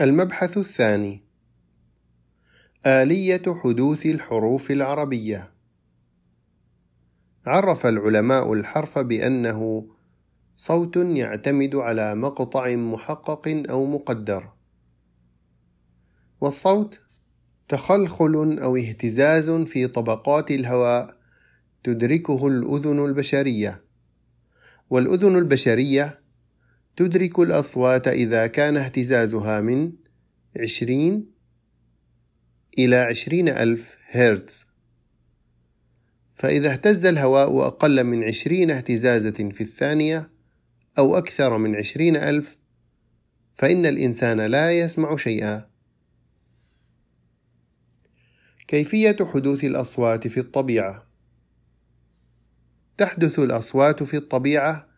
المبحث الثاني. آلية حدوث الحروف العربية. عرف العلماء الحرف بأنه صوت يعتمد على مقطع محقق أو مقدر. والصوت تخلخل أو اهتزاز في طبقات الهواء تدركه الأذن البشرية. والأذن البشرية تدرك الأصوات إذا كان اهتزازها من عشرين إلى عشرين ألف هرتز. فإذا اهتز الهواء أقل من عشرين اهتزازة في الثانية أو أكثر من عشرين ألف فإن الإنسان لا يسمع شيئا. كيفية حدوث الأصوات في الطبيعة؟ تحدث الأصوات في الطبيعة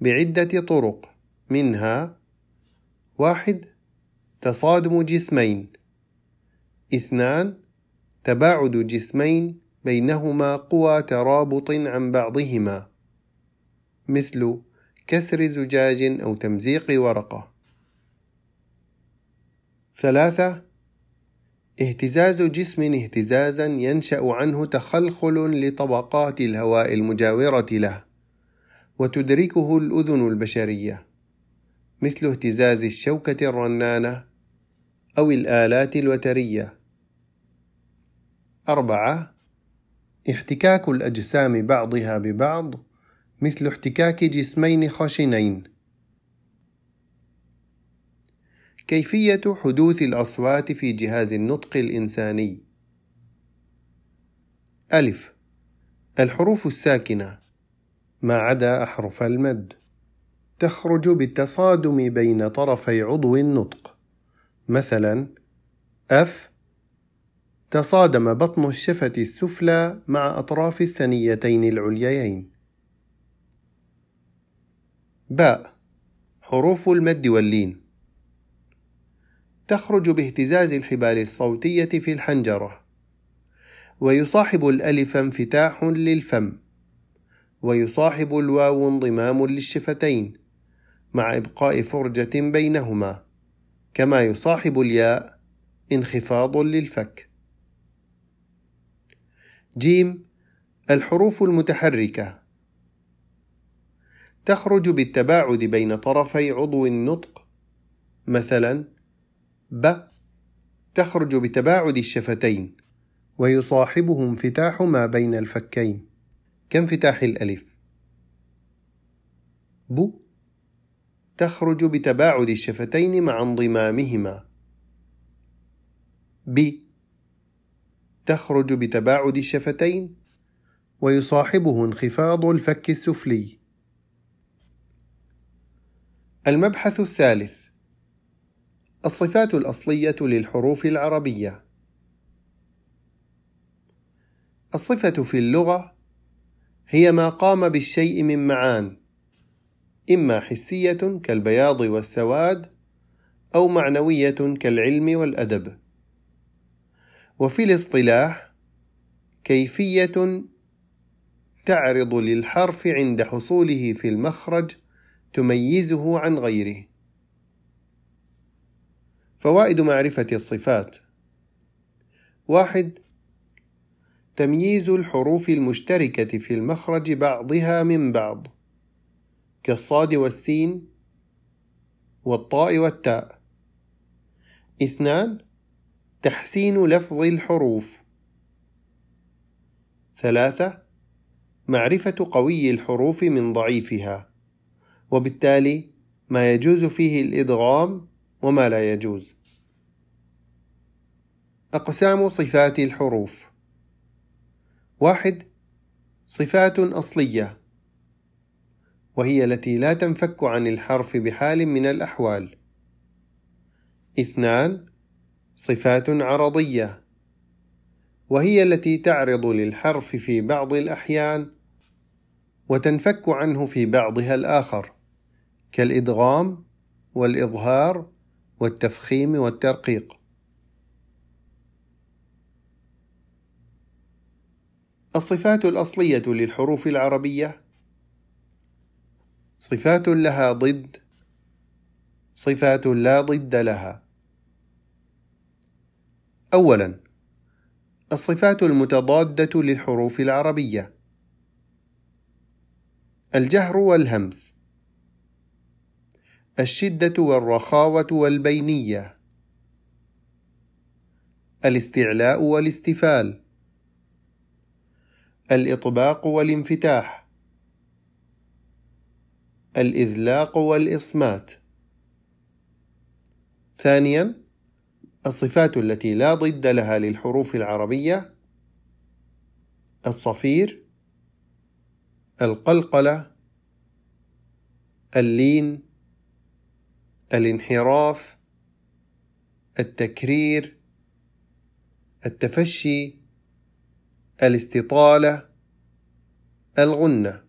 بعدة طرق. منها واحد تصادم جسمين. اثنان تباعد جسمين بينهما قوى ترابط عن بعضهما. مثل كسر زجاج أو تمزيق ورقة. ثلاثة اهتزاز جسم اهتزازا ينشأ عنه تخلخل لطبقات الهواء المجاورة له وتدركه الأذن البشرية. مثل اهتزاز الشوكة الرنانة أو الآلات الوترية. أربعة: احتكاك الأجسام بعضها ببعض مثل احتكاك جسمين خشنين. كيفية حدوث الأصوات في جهاز النطق الإنساني ألف الحروف الساكنة ما عدا أحرف المد تخرج بالتصادم بين طرفي عضو النطق. مثلا أف تصادم بطن الشفة السفلى مع أطراف الثنيتين العليين. باء حروف المد واللين. تخرج باهتزاز الحبال الصوتية في الحنجرة. ويصاحب الألف انفتاح للفم. ويصاحب الواو انضمام للشفتين. مع إبقاء فرجة بينهما كما يصاحب الياء انخفاض للفك. جيم الحروف المتحركة. تخرج بالتباعد بين طرفي عضو النطق. مثلا ب تخرج بتباعد الشفتين ويصاحبه انفتاح ما بين الفكين. كانفتاح الألف؟ ب تخرج بتباعد الشفتين مع انضمامهما. ب. تخرج بتباعد الشفتين ويصاحبه انخفاض الفك السفلي. المبحث الثالث. الصفات الأصلية للحروف العربية. الصفة في اللغة هي ما قام بالشيء من معان. إما حسية كالبياض والسواد أو معنوية كالعلم والأدب. وفي الاصطلاح كيفية تعرض للحرف عند حصوله في المخرج تميزه عن غيره. فوائد معرفة الصفات. واحد تمييز الحروف المشتركة في المخرج بعضها من بعض. كالصاد والسين والطاء والتاء. اثنان تحسين لفظ الحروف. ثلاثة معرفة قوي الحروف من ضعيفها وبالتالي ما يجوز فيه الإدغام وما لا يجوز. أقسام صفات الحروف. واحد صفات أصلية. وهي التي لا تنفك عن الحرف بحال من الأحوال. اثنان صفات عرضية. وهي التي تعرض للحرف في بعض الأحيان وتنفك عنه في بعضها الآخر كالإدغام والإظهار والتفخيم والترقيق. الصفات الأصلية للحروف العربية صفات لها ضد صفات لا ضد لها. أولا الصفات المتضادة للحروف العربية. الجهر والهمس. الشدة والرخاوة والبينية. الاستعلاء والاستفال. الإطباق والانفتاح. الإذلاق والإصمات. ثانيا الصفات التي لا ضد لها للحروف العربية. الصفير القلقلة اللين الانحراف التكرير التفشي الاستطالة الغنة.